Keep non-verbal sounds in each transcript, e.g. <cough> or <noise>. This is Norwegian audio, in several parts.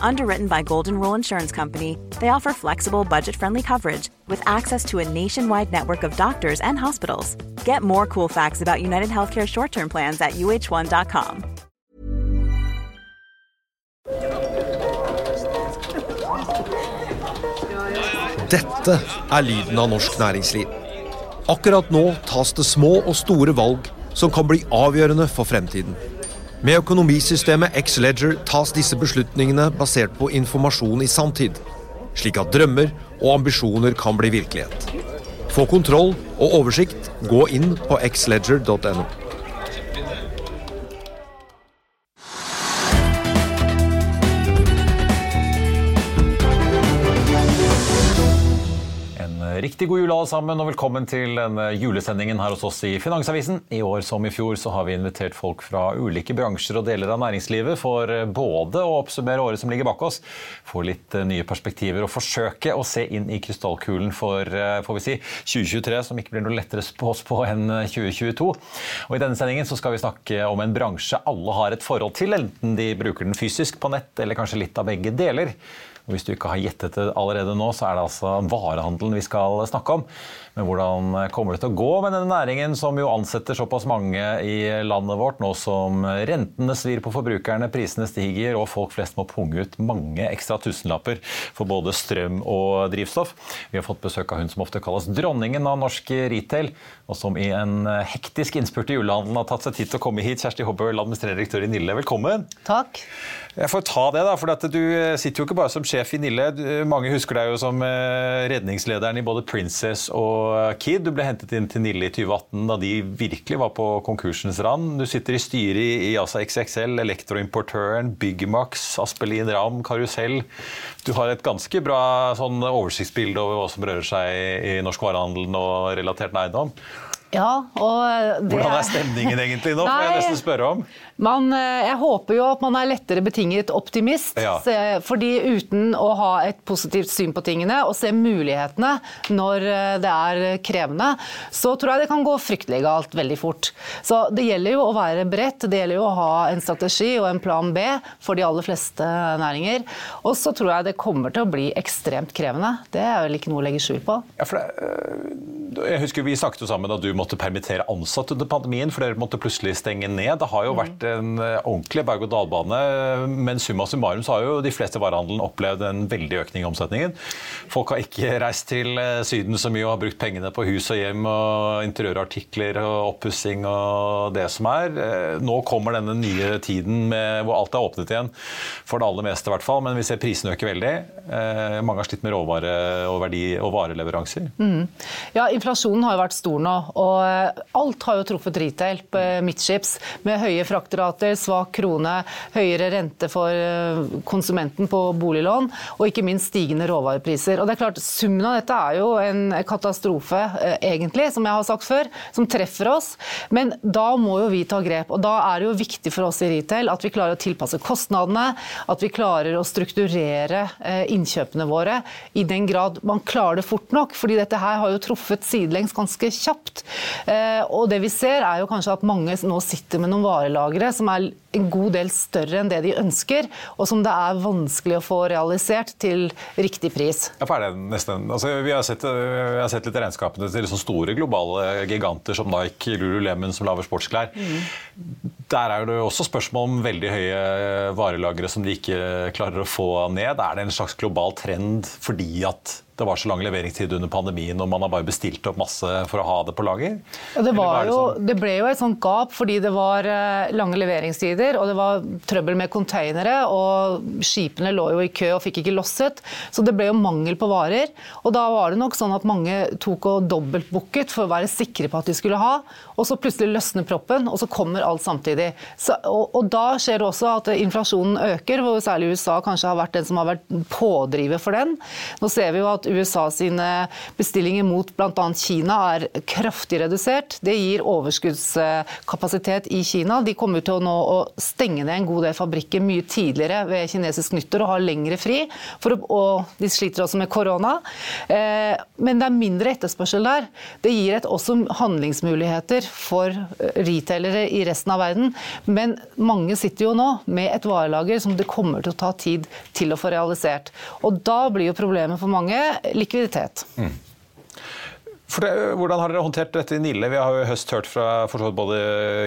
Underwritten by Golden Rule Insurance Company, they offer flexible, budget-friendly coverage with access to a nationwide network of doctors and hospitals. Get more cool facts about United Healthcare short-term plans at uh1.com. Dette er lyden av norsk næringsliv. Akkurat nå tas det små og store valg som kan bli avgjørende for fremtiden. Med økonomisystemet X-Leger tas disse beslutningene basert på informasjon i sanntid, slik at drømmer og ambisjoner kan bli virkelighet. Få kontroll og oversikt, gå inn på xledger.no. Riktig god jul alle sammen, og velkommen til denne julesendingen her hos oss i Finansavisen. I år som i fjor så har vi invitert folk fra ulike bransjer og deler av næringslivet for både å oppsummere året som ligger bak oss, få litt eh, nye perspektiver og forsøke å se inn i krystallkulen for eh, får vi si, 2023, som ikke blir noe lettere å oss på enn 2022. Og I denne sendingen så skal vi snakke om en bransje alle har et forhold til, enten de bruker den fysisk på nett eller kanskje litt av begge deler. Og Hvis du ikke har gjettet det allerede nå, så er det altså varehandelen vi skal snakke om. Men hvordan kommer det til å gå med denne næringen, som jo ansetter såpass mange i landet vårt, nå som rentene svir på forbrukerne, prisene stiger og folk flest må punge ut mange ekstra tusenlapper for både strøm og drivstoff? Vi har fått besøk av hun som ofte kalles dronningen av norsk retail, og som i en hektisk innspurt i julehandelen har tatt seg tid til å komme hit. Kjersti Hobbøl, administrerende direktør i Nille, velkommen. Takk. Jeg får ta det, da, for du sitter jo ikke bare som sjef i Nille. Mange husker deg jo som eh, redningslederen i både Princess og Kid. Du ble hentet inn til Nille i 2018 da de virkelig var på konkursens rand. Du sitter i styret i altså XXL, Elektroimportøren, Byggmax, Aspelin Ram, Karusell. Du har et ganske bra sånn, oversiktsbilde over hva som rører seg i norsk varehandel og relatert eiendom. Ja, og det Hvordan er stemningen egentlig nå? får jeg nesten spørre om. Man, eh, jeg håper jo at man er lettere betinget optimist. Ja. fordi uten å ha et positivt syn på tingene og se mulighetene når eh, det er krevende, så tror jeg det kan gå fryktelig galt veldig fort. Så det gjelder jo å være bredt. Det gjelder jo å ha en strategi og en plan B for de aller fleste næringer. Og så tror jeg det kommer til å bli ekstremt krevende. Det er vel ikke noe å legge skjul på. Ja, det, eh, jeg husker Vi snakket jo sammen da du måtte permittere ansatte under pandemien, for dere måtte plutselig stenge ned. Det har jo vært en eh, ordentlig berg-og-dal-bane. Men summa summarum så har jo de fleste varehandelen opplevd en veldig økning i omsetningen. Folk har ikke reist til eh, Syden så mye og har brukt pengene på hus og hjem og interiørartikler og oppussing og det som er. Eh, nå kommer denne nye tiden med, hvor alt er åpnet igjen, for det aller meste i hvert fall. Men vi ser prisene øke veldig. Mange har slitt med råvare og, verdi, og vareleveranser. Mm. Ja, inflasjonen har jo vært stor nå. og Alt har jo truffet retail på midtskips med høye frakterater, svak krone, høyere rente for eh, konsumenten på boliglån, og ikke minst stigende råvarepriser. Og det er klart, Summen av dette er jo en katastrofe, eh, egentlig, som jeg har sagt før, som treffer oss. Men da må jo vi ta grep. Og da er det jo viktig for oss i retail at vi klarer å tilpasse kostnadene, at vi klarer å strukturere eh, innkjøpene våre i den grad man klarer det fort nok. fordi dette her har jo truffet sidelengs ganske kjapt. Og det vi ser er jo kanskje at mange nå sitter med noen varelagre som er en god del større enn det de ønsker, og som det er vanskelig å få realisert til riktig pris. Ja, for er det nesten, altså, vi, har sett, vi har sett litt regnskapene til liksom store globale giganter som Nike, Lululemon som lager sportsklær. Mm. Der er det også spørsmål om veldig høye varelagre som de ikke klarer å få ned. Er det en slags global trend fordi at det var så lang leveringstid under pandemien, og man har bare bestilt opp masse for å ha det på lager? Ja, det, det, jo, sånn? det, ble jo et sånt gap fordi det var eh, lange leveringstider, og det var trøbbel med konteinere, og skipene lå jo i kø og fikk ikke losset. Så det ble jo mangel på varer. Og da var det nok sånn at mange tok og dobbeltbooket for å være sikre på at de skulle ha, og så plutselig løsner proppen, og så kommer alt samtidig. Så, og, og, da skjer det også at inflasjonen øker, hvor særlig USA kanskje har vært den som har vært pådriver for den. Nå ser vi jo at USA sine bestillinger mot bl.a. Kina er kraftig redusert. Det gir overskuddskapasitet i Kina. De kommer til å nå å stenge ned en god del fabrikker mye tidligere ved kinesisk nyttår og ha lengre fri. Å, og de sliter også med korona. Eh, men det er mindre etterspørsel der. Det gir et også handlingsmuligheter for retailere i resten av verden. Men mange sitter jo nå med et varelager som det kommer til å ta tid til å få realisert. Og da blir jo problemet for mange likviditet. Mm. Det, hvordan har dere håndtert dette i Nille? Vi har jo i høst hørt fra både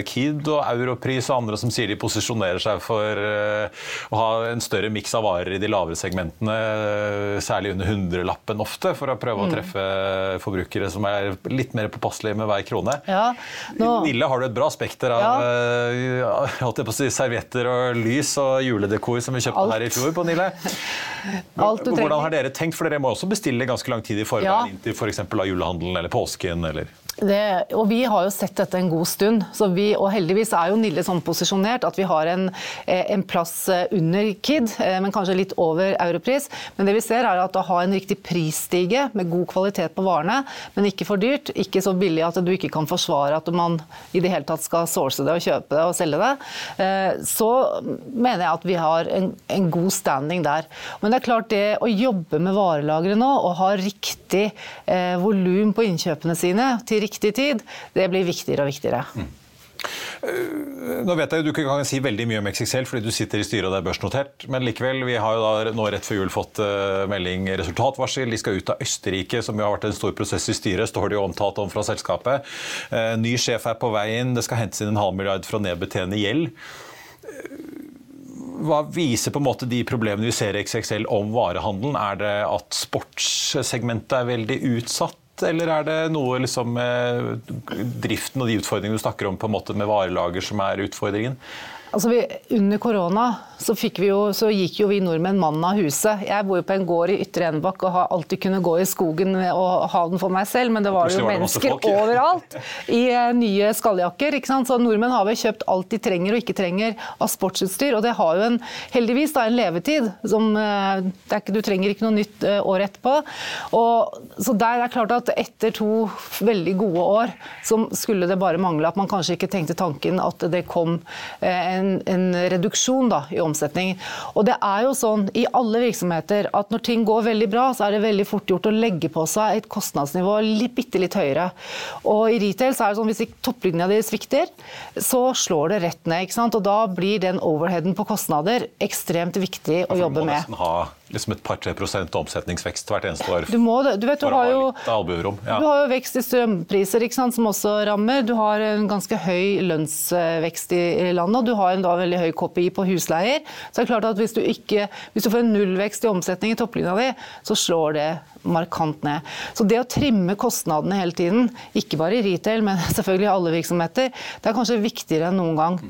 Kid og Europris og andre som sier de posisjonerer seg for uh, å ha en større miks av varer i de lavere segmentene, uh, særlig under hundrelappen ofte, for å prøve mm. å treffe forbrukere som er litt mer påpasselige med hver krone. Ja, nå... Nille har du et bra spekter av ja. uh, si, servietter og lys og juledekor som vi kjøpte Alt. her i fjor på Nille. Hvordan har dere tenkt, for dere må også bestille ganske lang tid i forveien ja. inn til f.eks. julehandelen eller påsken? eller... Det, og Vi har jo sett dette en god stund. Vi, og Heldigvis er jo Nille sånn posisjonert at vi har en, eh, en, plass eh, under KID, eh, men kanskje litt over europris. Men det vi ser er at å ha en riktig prisstige med god kvalitet på varene, men ikke for dyrt, ikke så billig at du ikke kan forsvare at man i det hele tatt skal source det og kjøpe det og selge det, så mener jeg at vi har en, en god standing der. Men det er klart det å jobbe med varelagre nå og ha riktig eh, volum på innkjøpene sine til riktig tid, det blir viktigere og viktigere. Mm. Nå vet jeg Du kan si veldig mye om XXL fordi du sitter i styret og det er børsnotert, men likevel, vi har jo da nå rett før jul fått uh, melding resultatvarsel. De skal ut av Østerrike, som jo har vært en stor prosess i styret, står det jo omtalt om fra selskapet. Uh, ny sjef er på vei inn, det skal hentes inn en halv milliard for å nedbetjene gjeld. Hva viser på en måte de problemene vi ser i XXL om varehandelen? Er det at sportssegmentet er veldig utsatt? Eller er det noe liksom med driften og de utfordringene du snakker om på en måte med varelager som er utfordringen? Altså vi, under korona så, jo, så, gikk jo vi nordmenn mannen av huset. Jeg bor jo på en gård i Ytre Enebakk og har alltid kunnet gå i skogen og ha den for meg selv, men det var jo mennesker folk, ja. overalt i uh, nye skalljakker. ikke sant? Så nordmenn har vel kjøpt alt de trenger og ikke trenger av sportsutstyr, og det har jo en, heldigvis da, en levetid. Som, uh, ikke, du trenger ikke noe nytt uh, år etterpå. Og, så der er det klart at etter to veldig gode år så skulle det bare mangle at man kanskje ikke tenkte tanken at det kom en, en reduksjon da, i omsetning. Og det er jo sånn i alle virksomheter at når ting går veldig bra, så er det veldig fort gjort å legge på seg et kostnadsnivå litt, bitte litt høyere. Og i retail så er det sånn hvis topplinja di svikter, så slår det rett ned. ikke sant? Og da blir den overheaden på kostnader ekstremt viktig å jobbe med liksom et par-tre prosent omsetningsvekst hvert eneste år. Du, må, du, vet, du, har jo, ja. du har jo vekst i strømpriser sant, som også rammer. Du har en ganske høy lønnsvekst i landet, og du har en da veldig høy KPI på husleier. Så det er klart at hvis du, ikke, hvis du får en nullvekst i omsetning i topplinja di, så slår det markant ned. Så det å trimme kostnadene hele tiden, ikke bare i retail, men <laughs> selvfølgelig i alle virksomheter, det er kanskje viktigere enn noen gang.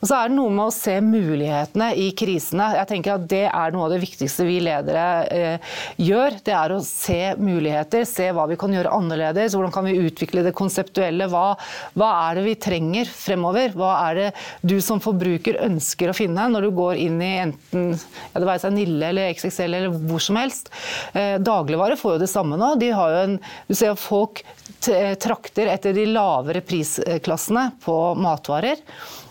Og så er det noe med å se mulighetene i krisene. Jeg tenker at Det er noe av det viktigste vi ledere eh, gjør. Det er å se muligheter, se hva vi kan gjøre annerledes. Hvordan kan vi utvikle det konseptuelle. Hva, hva er det vi trenger fremover? Hva er det du som forbruker ønsker å finne når du går inn i enten ja, det være seg Nille eller XXL eller hvor som helst. Eh, dagligvare får jo det samme nå. De har jo en, du ser folk trakter etter de lavere prisklassene på matvarer.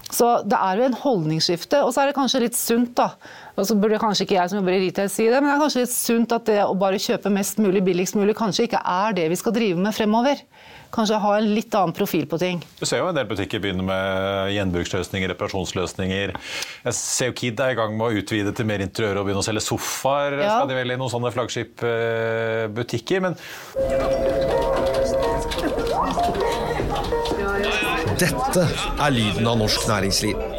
Så det er jo en holdningsskifte. Og så er det kanskje litt sunt da, Og så burde kanskje ikke jeg som jobber i retail si det, men det er kanskje litt sunt at det å bare kjøpe mest mulig billigst mulig kanskje ikke er det vi skal drive med fremover. Kanskje ha en litt annen profil på ting. Du ser jo en del butikker begynner med gjenbruksløsninger, reparasjonsløsninger. Jeg ser jo Kid er i gang med å utvide til mer interiør og begynne å selge sofaer. Ja. Skal de vel i noen sånne flaggskipbutikker, men Dette er lyden av norsk næringsliv.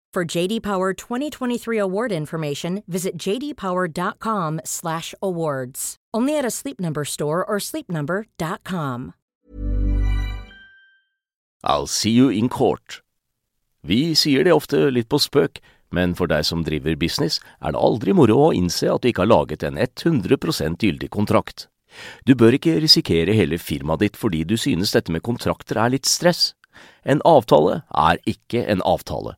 For JD Power 2023 award information, visit jdpower.com/awards. Only at a Sleep Number store or sleepnumber.com. I'll see you in court. Vi sier det ofte litt på spøk, men for deg som driver business, er det aldri moro å innse at du ikke har laget en 100% gyldig kontrakt. Du bør ikke risikere hele firmaet ditt fordi du synes dette med kontrakter er litt stress. En avtale er ikke en avtale.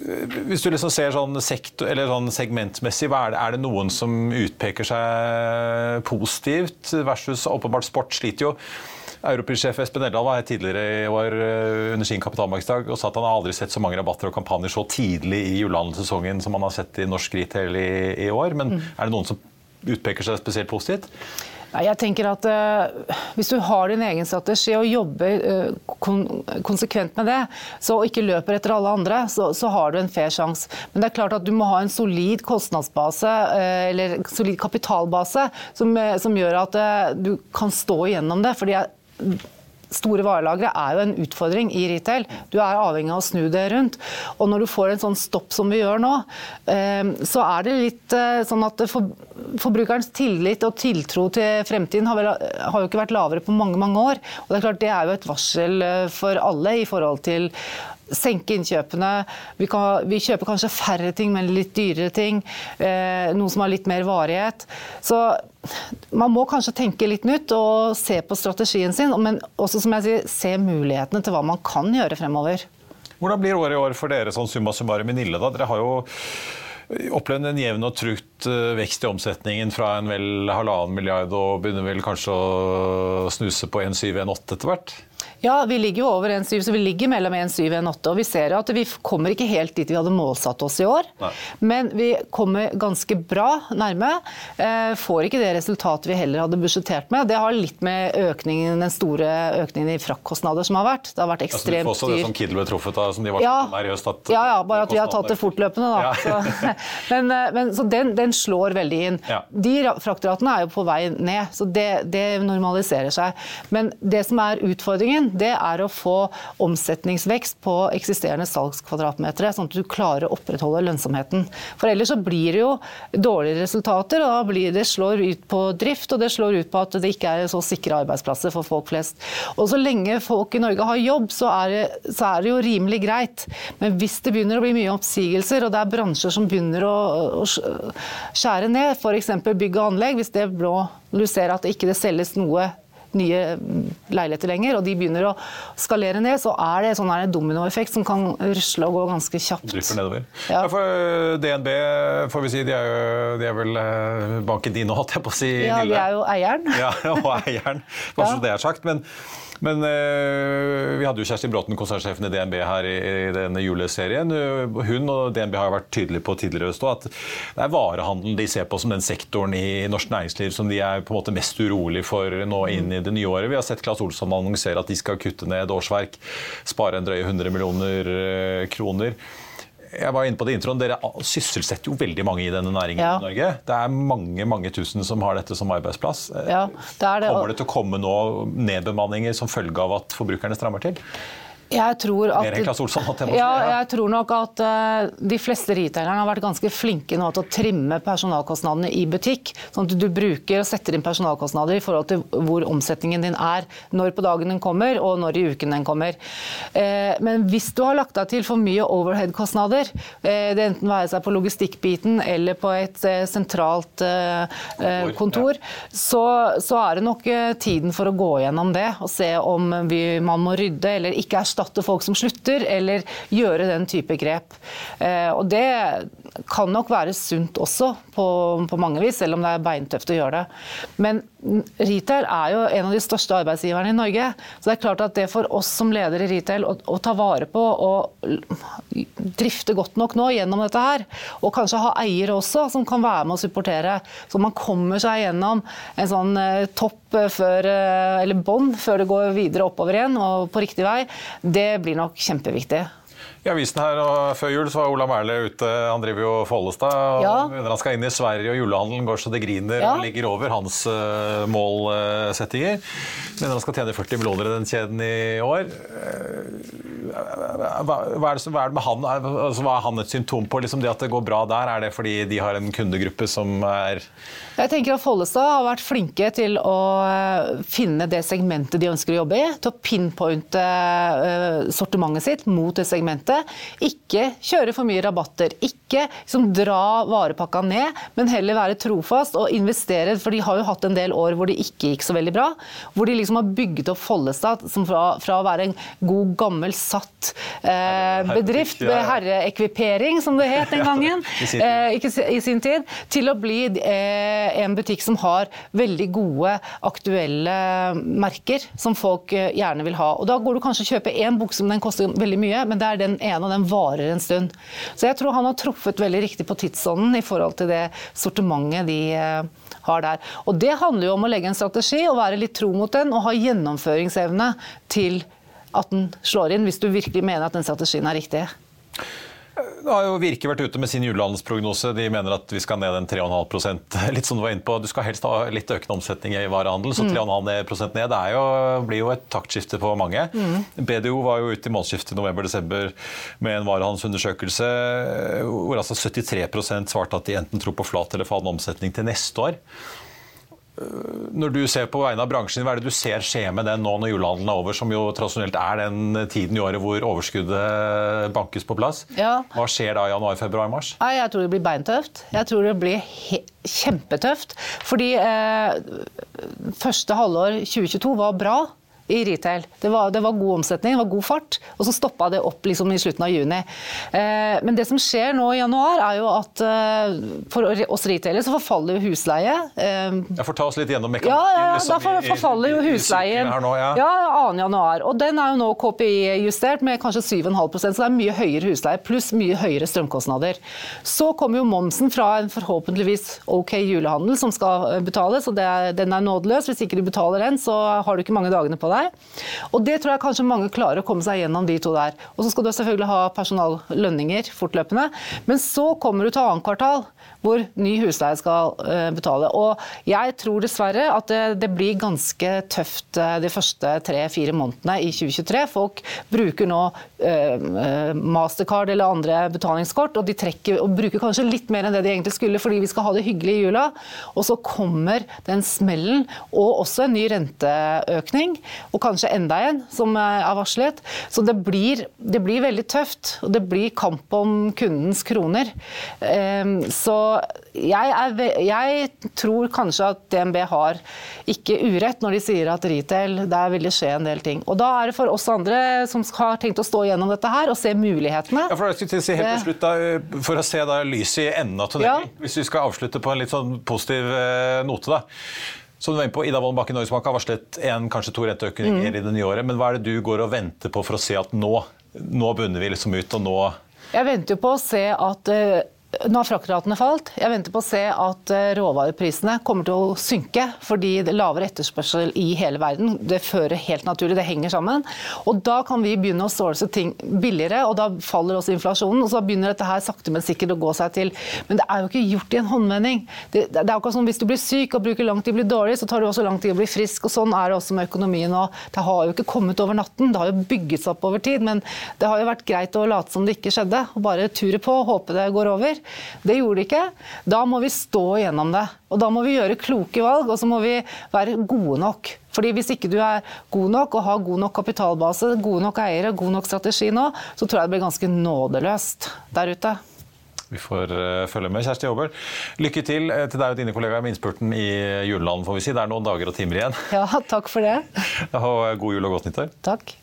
Hvis du liksom ser sånn, sektor, sånn segmentmessig, er det, er det, noen som utpeker seg positivt versus åpenbart sport sliter jo. Europris-sjef Espen Eldal var her tidligere i år eh, under sin kapitalmarkedsdag og sa at han har aldri sett så mange rabatter og kampanjer så tidlig i julehandelssesongen som han har sett i norsk retail i, i år. Men mm. er det noen som utpeker seg spesielt positivt? Jeg tenker at uh, Hvis du har din egen strategi og jobber kon konsekvent med det, så ikke løper etter alle andre, så, har du en fair sjanse. Men det er klart at du må ha en solid kostnadsbase uh, eller solid kapitalbase som, som gjør at du kan stå igjennom det. fordi jeg store varelagre er jo en utfordring i retail. Du er avhengig av å snu det rundt. Og når du får en sånn stopp som vi gjør nå, eh, så er det litt eh, sånn at forbrukerens tillit og tiltro til fremtiden har, vel, har jo ikke vært lavere på mange, mange år. Og det er klart det er jo et varsel eh, for alle i forhold til senke innkjøpene. Vi, kan, vi, kjøper kanskje færre ting, men litt dyrere ting. Eh, noe som har litt mer varighet. Så man må kanskje tenke litt nytt og se på strategien sin, men også som jeg sier, se mulighetene til hva man kan gjøre fremover. Hvordan blir året i år for dere sånn summa summarum i Nille? da? Dere har jo opplevd en jevn og trutt eh, vekst i omsetningen fra en vel halvannen milliard og begynner vel kanskje å snuse på 1,7-1,8 etter hvert? Ja, vi ligger jo over 1,7, så vi ligger mellom 1,7 og 1,8. Og vi ser at vi kommer ikke helt dit vi hadde målsatt oss i år. Nei. Men vi kommer ganske bra nærme. Eh, får ikke det resultatet vi heller hadde budsjettert med. Det har litt med økningen, den store økningen i fraktkostnader som har vært. Det har vært ekstremt dyrt. Altså, det som Kiddel ble truffet av, som de var ja, nervøse at Ja, ja, bare at vi har tatt det fortløpende, da. Ja. Så, <laughs> Men, eh, men, så den, den, slår veldig inn. Ja. De fraktratene er jo på vei ned, så det, det, normaliserer seg. Men det som er utfordringen, det er å få omsetningsvekst på eksisterende salgskvadratmeter, sånn at du klarer å opprettholde lønnsomheten. For ellers så blir det jo dårligere resultater, og da blir det slår ut på drift, og det slår ut på at det ikke er så sikre arbeidsplasser for folk flest. Og så lenge folk i Norge har jobb, så er det, så er det jo rimelig greit. Men hvis det begynner å bli mye oppsigelser, og det er bransjer som begynner å, å skjære ned, f.eks. bygg og anlegg, hvis det blå, du ser at det ikke selges noe nye leiligheter lenger, og de begynner å skalere ned, så er det en sånn dominoeffekt som kan rusle og gå ganske kjapt. Ja. For eh, DNB får vi si, de er, jo, de er vel eh, banken din nå, holdt jeg på å si. Ja, de er jo eieren. Ja, og eieren, <laughs> bare så det er sagt. men men uh, vi hadde jo Kjersti Bråten, konsernsjefen i DNB, her i, i denne juleserien. Hun og DNB har jo vært tydelige på tidligere stå at det er varehandelen de ser på som den sektoren i norsk næringsliv som de er på en måte mest urolig for nå inn i det nye året. Vi har sett Claes Olsson annonsere at de skal kutte ned årsverk, spare en drøye 100 millioner uh, kroner jeg var inne på det introen, Dere sysselsetter jo veldig mange i denne næringen ja. i Norge. Det er mange mange tusen som har dette som arbeidsplass. Ja, det det. Kommer det til å komme nå nedbemanninger som følge av at forbrukerne strammer til? Jeg tror, at, Olsson, ja, jeg tror nok at uh, de fleste retailerne har vært ganske flinke nå til å trimme personalkostnadene i butikk. Sånn at du bruker og setter inn personalkostnader i forhold til hvor omsetningen din er. Når på dagen den kommer, og når i uken den kommer. Uh, men hvis du har lagt deg til for mye overhead-kostnader, uh, det enten være seg på logistikkbiten eller på et sentralt kontor, så, så, er det nok tiden for å gå gjennom det og se om vi, man må rydde eller ikke erstatte erstatte folk som slutter, eller gjøre den type grep. Eh, og det kan nok være sunt også, på, på mange vis, selv om det er beintøft å gjøre det. Men retail er jo en av de største arbeidsgiverne i Norge. Så det er klart at det for oss som ledere i retail å, å ta vare på og drifte godt nok nå gjennom dette her, og kanskje ha eiere også som kan være med og supportere, så man kommer seg gjennom en sånn eh, topp eh, før, eller bånd før det går videre oppover igjen og på riktig vei, det blir nok kjempeviktig. I avisen her og Før jul så var Ola Merle ute. Han driver jo Follestad. og ja. Han skal inn i Sverige, og julehandelen går så det griner ja. og ligger over hans uh, målsettinger. Mener han skal tjene 40 millioner i den kjeden i år. Uh, hva, hva, er det, hva, er det, med han? Altså, hva er han et symptom på? Liksom det at det går bra der, er det fordi de har en kundegruppe som er Jeg tenker at Follestad har vært flinke til å eh, finne det segmentet de ønsker å jobbe i. Til å pinpointe sortimentet sitt mot det segmentet dette. Ikke kjøre for mye rabatter. Ikke liksom, dra varepakka ned, men heller være trofast og investere. For de har jo hatt en del år hvor det ikke gikk så veldig bra. Hvor de liksom har bygget opp Follestad fra, fra, å være en god, gammel, satt eh, bedrift med herreekvipering, som det het den gangen, eh, i sin tid, til å bli eh, en butikk som har veldig gode, aktuelle merker som folk eh, gjerne vil ha. Og Da går du kanskje og kjøper én bukse, men den koster veldig mye, men det er den ene, og den varer en stund. Så jeg tror han har truffet veldig riktig på tidsånden i forhold til det sortimentet de eh, har der. Og det handler jo om å legge en strategi og være litt tro mot den, og ha gjennomføringsevne til at den slår inn, hvis du virkelig mener at den strategien er riktig. Nå har jo Virke vært ute med sin julehandelsprognose. De mener at vi skal ned en 3,5% <laughs> Litt som du var inne på, Du skal helst ha litt økende omsetning i varehandel, så 3,5 mm. ned det jo, blir jo et taktskifte på mange. Mm. BDO var jo ute i månedsskiftet november-desember med en varehandelsundersøkelse hvor altså 73% svarte at de enten tror på flat eller fallende omsetning til neste år. Når du ser på vegne av bransjen, hva er det du ser skje med den nå når julehandelen er over, som jo tradisjonelt er den tiden i året hvor overskuddet bankes på plass? Ja. Hva skjer da i januar, februar, mars? Jeg tror det blir beintøft. Jeg tror det blir kjempetøft. Fordi eh, første halvår 2022 var bra i retail. Det var, det var, god omsetning, det var god fart, og så stoppa det opp liksom i slutten av juni. Eh, men det som skjer nå i januar, er jo at eh, for oss retailere så forfaller jo husleie. Eh, ja, for ta oss litt gjennom mekanikken. Ja, ja liksom, da forfaller jo husleien. Nå, ja. ja, 2. januar. Og den er jo nå KPI-justert med kanskje 7,5% så det er mye høyere husleie, pluss mye høyere strømkostnader. Så kommer jo momsen fra en forhåpentligvis OK julehandel som skal betales, og er, den er nådeløs. Hvis ikke du betaler den, så har du ikke mange dagene på deg. Seg. Og det tror jeg kanskje mange klarer å komme seg gjennom de to der. Og så skal du selvfølgelig ha personallønninger fortløpende. Men så kommer du til annet kvartal hvor ny husleie skal uh, betale. Og jeg tror dessverre at det, blir ganske tøft uh, de første tre-fire månedene i 2023. Folk bruker nå uh, Mastercard eller andre betalingskort, og de trekker og bruker kanskje litt mer enn det de egentlig skulle fordi vi skal ha det hyggelig i jula. Og så kommer den smellen, og også en ny renteøkning, og kanskje enda en som er varslet. Så det blir, det blir veldig tøft, og det blir kamp om kundens kroner. Så jeg, er, jeg, tror kanskje at DNB har ikke urett når de sier at retail der vil det skje en del ting. Og Da er det for oss andre som har tenkt å stå gjennom dette her og se mulighetene. Ja, for, si slutt da, for å se da lyset i enden av tunnelen, ja. hvis vi skal avslutte på en litt sånn positiv eh, note. da. Som du var inne på, Ida Wolden Bakke Norges Bank har varslet en, kanskje to renteøkninger mm. i det nye året. Men hva er det du går og venter på for å se at nå, nå bunner vi liksom ut, og nå Jeg venter jo på å se at uh, nå har fraktratene falt. Jeg venter på å se at eh, råvareprisene kommer til å synke fordi det er lavere etterspørsel i hele verden. Det fører helt naturlig, det henger sammen. Og Da kan vi begynne å stålse ting billigere, og da faller også inflasjonen. og Så begynner dette her sakte, men sikkert å gå seg til. Men det er jo ikke gjort i en håndvending. Det, det er akkurat som Hvis du blir syk og bruker lang tid å bli dårlig, så tar det også lang tid å bli frisk. og Sånn er det også med økonomien. nå. Det har jo ikke kommet over natten, det har jo bygget seg opp over tid. Men det har jo vært greit å late som det ikke skjedde, og bare ture på håpe det går over. Det gjorde det ikke. Da må vi stå gjennom det. Og da må vi gjøre kloke valg, og så må vi være gode nok. Fordi Hvis ikke du er god nok og har god nok kapitalbase, gode nok eiere, god nok strategi nå, så tror jeg det blir ganske nådeløst der ute. Vi får uh, følge med. Kjersti Aabel, lykke til uh, til deg og dine kollegaer med innspurten i juleland. får vi si. Det er noen dager og timer igjen. Ja, takk for det. <laughs> Og god jul og godt nyttår. Takk.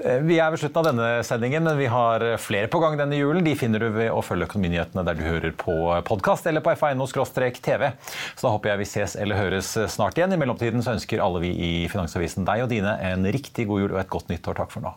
Eh, vi er ved slutten av denne sendingen, men vi har flere på gang denne julen. De finner du ved å følge Økonominyhetene der du hører på podkast eller på fino-tv. Så da håper jeg vi ses eller høres snart igjen. I mellomtiden så ønsker alle vi i Finansavisen deg og dine en riktig god jul og et godt nyttår. Takk for nå.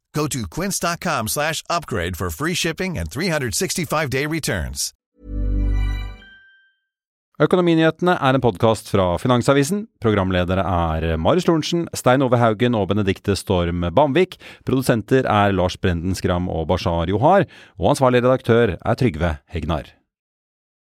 Go to quince.com slash upgrade for free shipping and 365-day returns. Økonominyhetene er en podkast fra Finansavisen. Programledere er Marius Lorentzen, Stein Ove Haugen og Benedikte Storm Bamvik. Produsenter er Lars Brenden Skram og Bashar Johar. Og ansvarlig redaktør er Trygve Hegnar.